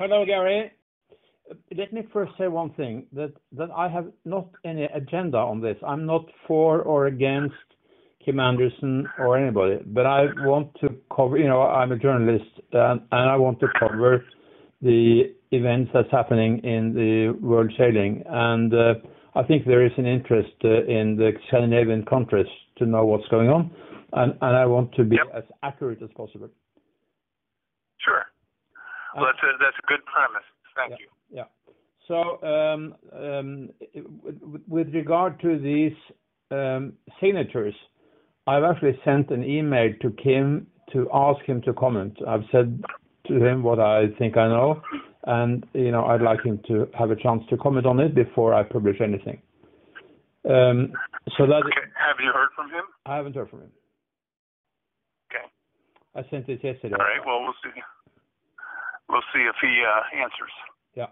Hello, Gary. Let me first say one thing, that I have not any agenda on this. I'm not for or against Kim Andersen or anybody, but I want to cover. You know, I'm a journalist, and I want to cover the events that's happening in the world sailing. And uh, I think there is an interest uh, in the Scandinavian countries to know what's going on, and I want to be as accurate as possible. Sure. Well, that's a good premise. Thank you. Yeah. So, um, um, with regard to these um, signatures, I've actually sent an email to Kim to ask him to comment. I've said to him what I think I know, and, you know, I'd like him to have a chance to comment on it before I publish anything. Um, so that okay. Have you heard from him? I haven't heard from him. Okay. I sent it yesterday. All right. Well, we'll see. We'll see if he uh, answers. Yeah.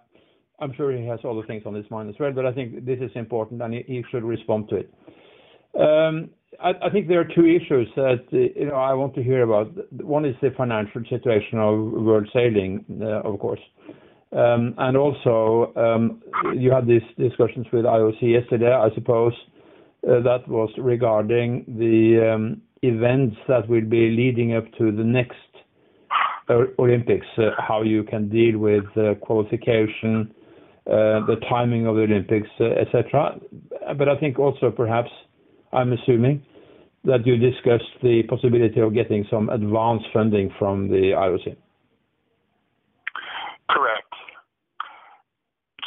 I'm sure he has other things on his mind as well, but I think this is important, and he should respond to it. I think there are two issues that, you know, I want to hear about. One is the financial situation of world sailing, of course. Um, and also, um, you had these discussions with IOC yesterday, I suppose, that was regarding the um, events that will be leading up to the next Olympics, uh, how you can deal with uh, qualification, uh, the timing of the Olympics, et cetera. But I think also perhaps, I'm assuming, that you discussed the possibility of getting some advanced funding from the IOC. Correct.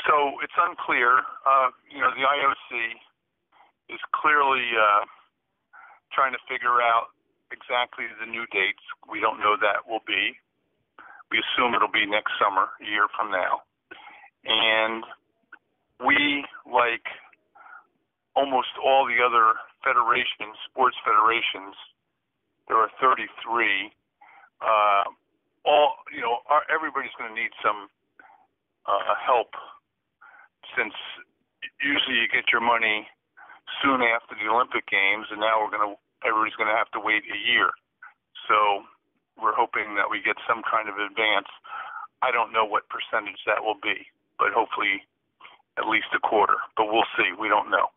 So it's unclear. You know, the IOC is clearly trying to figure out exactly the new dates. We don't know that will be. We assume it'll be next summer, a year from now. And we, like almost all the other federations, sports federations, there are 33, uh, All you know, everybody's gonna need some uh, help since usually you get your money soon after the Olympic Games, and now we're going to everybody's gonna have to wait a year. We're hoping that we get some kind of advance. I don't know what percentage that will be, but hopefully at least a quarter. But we'll see. We don't know.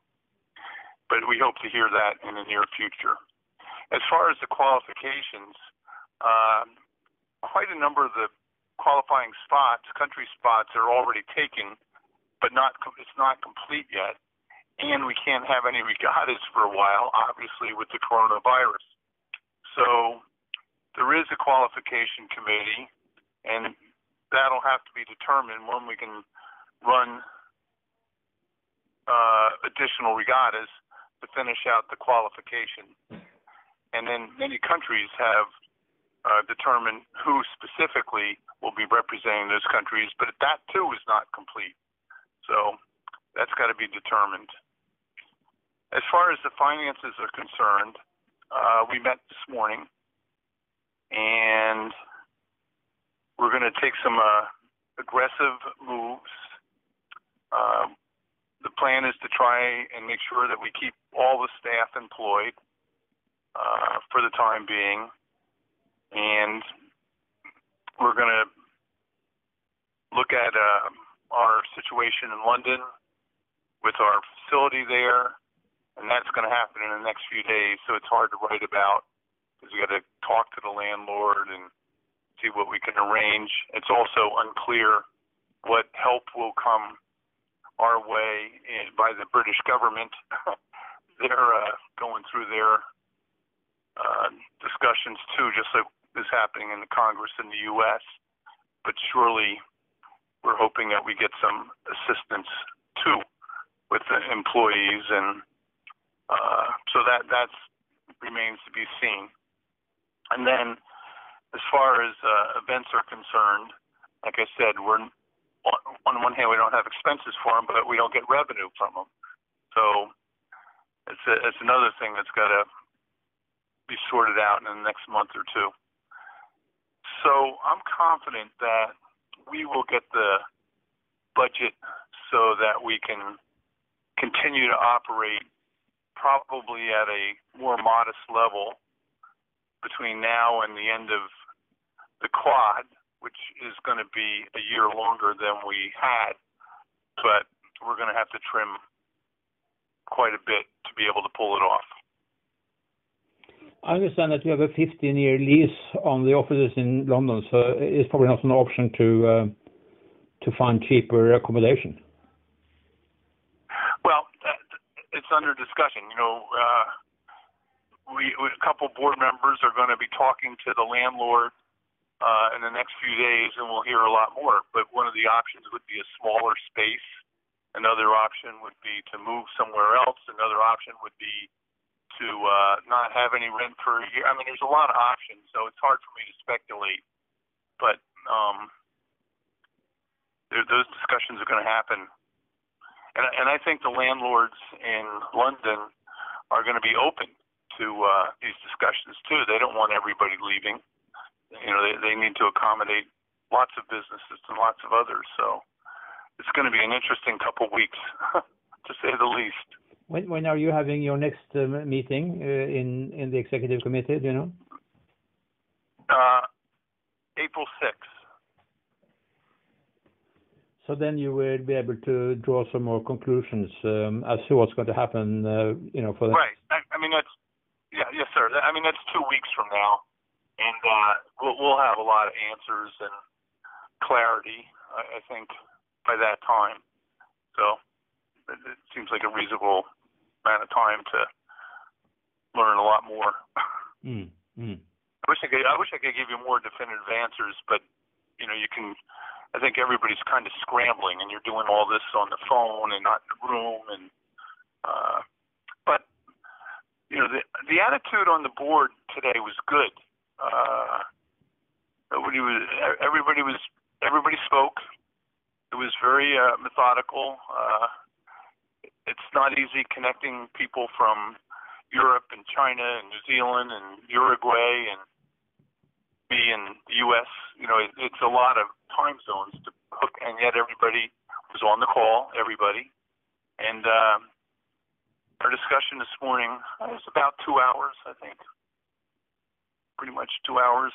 But we hope to hear that in the near future. As far as the qualifications, um, quite a number of the qualifying spots, country spots are already taken, but not it's not complete yet. And we can't have any regattas for a while, obviously, with the coronavirus. There is a qualification committee, and that'll have to be determined when we can run uh, additional regattas to finish out the qualification. And then many countries have uh, determined who specifically will be representing those countries, but that too is not complete. So that's got to be determined. As far as the finances are concerned, uh, we met this morning, and we're gonna take some uh, aggressive moves. Um, the plan is to try and make sure that we keep all the staff employed uh, for the time being. And we're gonna look at uh, our situation in London with our facility there, and that's gonna happen in the next few days, so it's hard to write about we got to talk to the landlord and see what we can arrange. It's also unclear what help will come our way by the British government. They're uh, going through their uh, discussions too, just like is happening in the Congress in the U.S. But surely we're hoping that we get some assistance too with the employees and uh, so that that remains to be seen. And then, as far as uh, events are concerned, like I said, we're on one hand, we don't have expenses for them, but we don't get revenue from them. So it's it's another thing that's gotta be sorted out in the next month or two. So I'm confident that we will get the budget so that we can continue to operate probably at a more modest level between now and the end of the quad, which is going to be a year longer than we had, but we're going to have to trim quite a bit to be able to pull it off. I understand that you have a 15-year lease on the offices in London, so it's probably not an option to uh, to find cheaper accommodation. Well, it's under discussion. You know, uh, a couple board members are going to be talking to the landlord uh, in the next few days, and we'll hear a lot more. But one of the options would be a smaller space. Another option would be to move somewhere else. Another option would be to uh, not have any rent for a year. I mean, there's a lot of options, so it's hard for me to speculate. But um, those discussions are going to happen. and, And I think the landlords in London are going to be open to uh, these discussions too. They don't want everybody leaving. You know, they need to accommodate lots of businesses and lots of others. So it's going to be an interesting couple weeks, to say the least. When when are you having your next uh, meeting uh, in in the executive committee? Do you know? April 6th. So then you will be able to draw some more conclusions um, as to what's going to happen, you know, for the. Right. I mean, that's yes, sir. I mean, that's two weeks from now, and we'll have a lot of answers and clarity, I think, by that time. So it seems like a reasonable amount of time to learn a lot more. Mm. Mm. I wish I could. I wish I could give you more definitive answers, but you know, you can. I think everybody's kind of scrambling, and you're doing all this on the phone and not in the room. And uh, you know, the the attitude on the board today was good. Uh, everybody was. Everybody was. Everybody spoke it was very uh, methodical. Uh, it's not easy connecting people from Europe and China and New Zealand and Uruguay and me in the U.S. You know, it, it's a lot of time zones to hook, and yet everybody was on the call. Everybody, and um, our discussion this morning was about two hours, I think, pretty much two hours.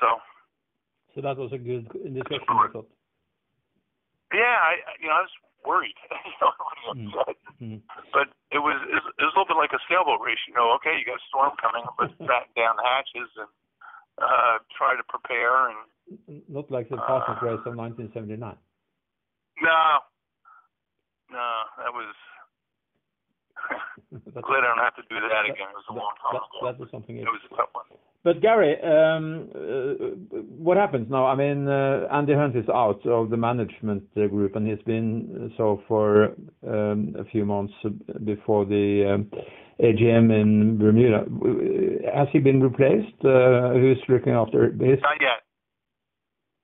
So. So that was a good discussion, I thought. Yeah, I you know I was worried, you know, mm-hmm. but it was it was a little bit like a sailboat race. You know, okay, you got a storm coming, but batten down the hatches and uh, try to prepare and. Not like the Parsons uh, race of 1979. No, no, that was. Glad I don't have to do that again. It was a long time that, ago. That was something. It was a tough one. But Gary, um, uh, what happens now? I mean, uh, Andy Hunt is out of the management uh, group, and he's been so for um, a few months before the um, AGM in Bermuda. Has he been replaced? Who's looking after this? Not yet.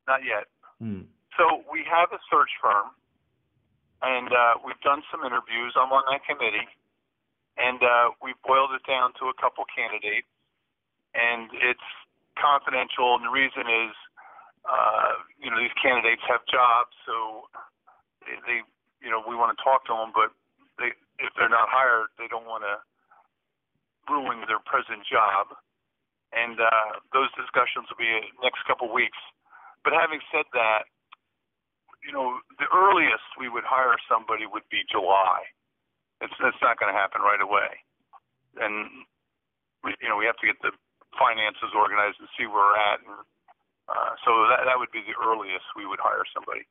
Not yet. Hmm. So we have a search firm, and we've done some interviews. I'm on that committee, and we've boiled it down to a couple candidates and it's confidential. And the reason is, uh, you know, these candidates have jobs, so they, they you know, we want to talk to them, but they, if they're not hired, they don't want to ruin their present job. And uh, those discussions will be next couple weeks. But having said that, you know, the earliest we would hire somebody would be July. It's not going to happen right away, and we, you know we have to get the finances organized and see where we're at. And uh, so that that would be the earliest we would hire somebody.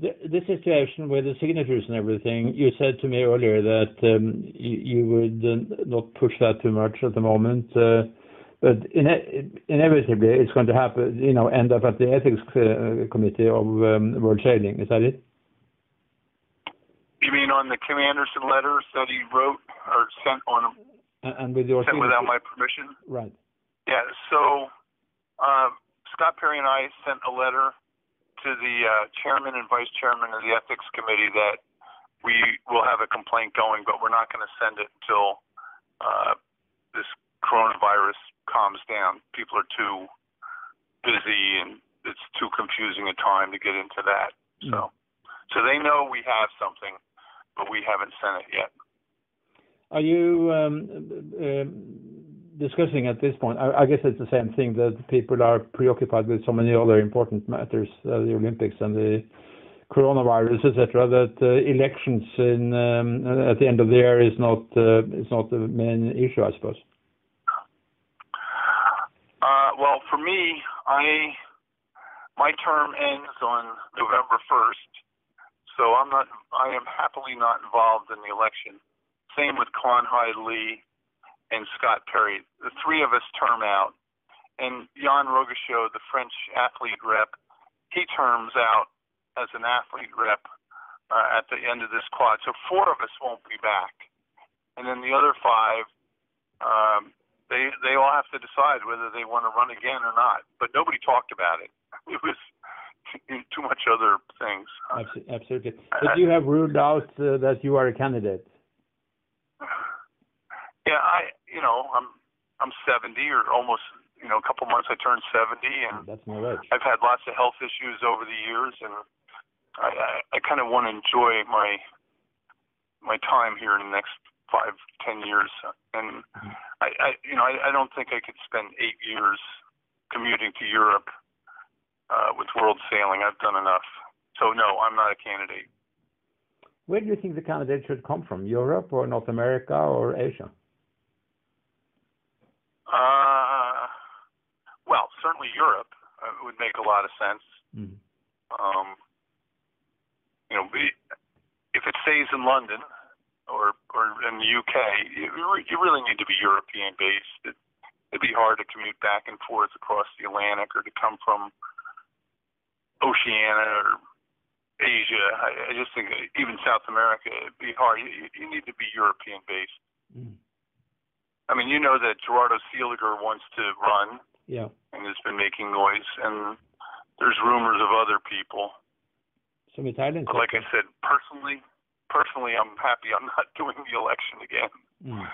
The, the situation with the signatures and everything, you said to me earlier that um, you, you would not push that too much at the moment, uh, but ine- inevitably it's going to happen, you know, end up at the ethics uh, committee of um, World Sailing. Is that it? You mean on the Kim Andersen letters that he wrote or sent on and with your sent without my permission. Right. Yeah. So uh, Scott Perry and I sent a letter to the uh, chairman and vice chairman of the ethics committee that we will have a complaint going, but we're not going to send it until uh, this coronavirus calms down. People are too busy and it's too confusing a time to get into that. Mm. So, so they know we have something, but we haven't sent it yet. Are you um, um, discussing at this point, I, I guess it's the same thing that people are preoccupied with so many other important matters, uh, the Olympics and the coronavirus, etc. That uh, elections in um, at the end of the year is not uh, is not the main issue, I suppose. Uh, well, for me, I my term ends on November first, so I'm not. I am happily not involved in the election. Same with Con Lee and Scott Perry. The three of us term out, and Jan Rogeschou, the French athlete rep, he terms out as an athlete rep uh, at the end of this quad. So four of us won't be back, and then the other five, um, they they all have to decide whether they want to run again or not. But nobody talked about it. It was too much other things. Absolutely. But you have ruled out uh, that you are a candidate. Yeah, I you know I'm I'm 70 or almost you know a couple months I turned 70 and that's my age. I've had lots of health issues over the years and I I, I kind of want to enjoy my my time here in the next five ten years and mm-hmm. I, I you know I, I don't think I could spend eight years commuting to Europe uh, with world sailing. I've done enough. So no, I'm not a candidate. Where do you think the candidate should come from? Europe or North America or Asia? Uh, well, certainly Europe uh, would make a lot of sense. Mm. Um, you know, if it stays in London or or in the UK, you, you really need to be European based. It, it'd be hard to commute back and forth across the Atlantic or to come from Oceania or Asia. I, I just think even South America, it'd be hard. You, you need to be European based. Mm. I mean, you know that Gerardo Seeliger wants to run. Yeah. And has been making noise, and there's rumors of other people. Some Italians. But like I said, personally, personally, I'm happy I'm not doing the election again. Mm.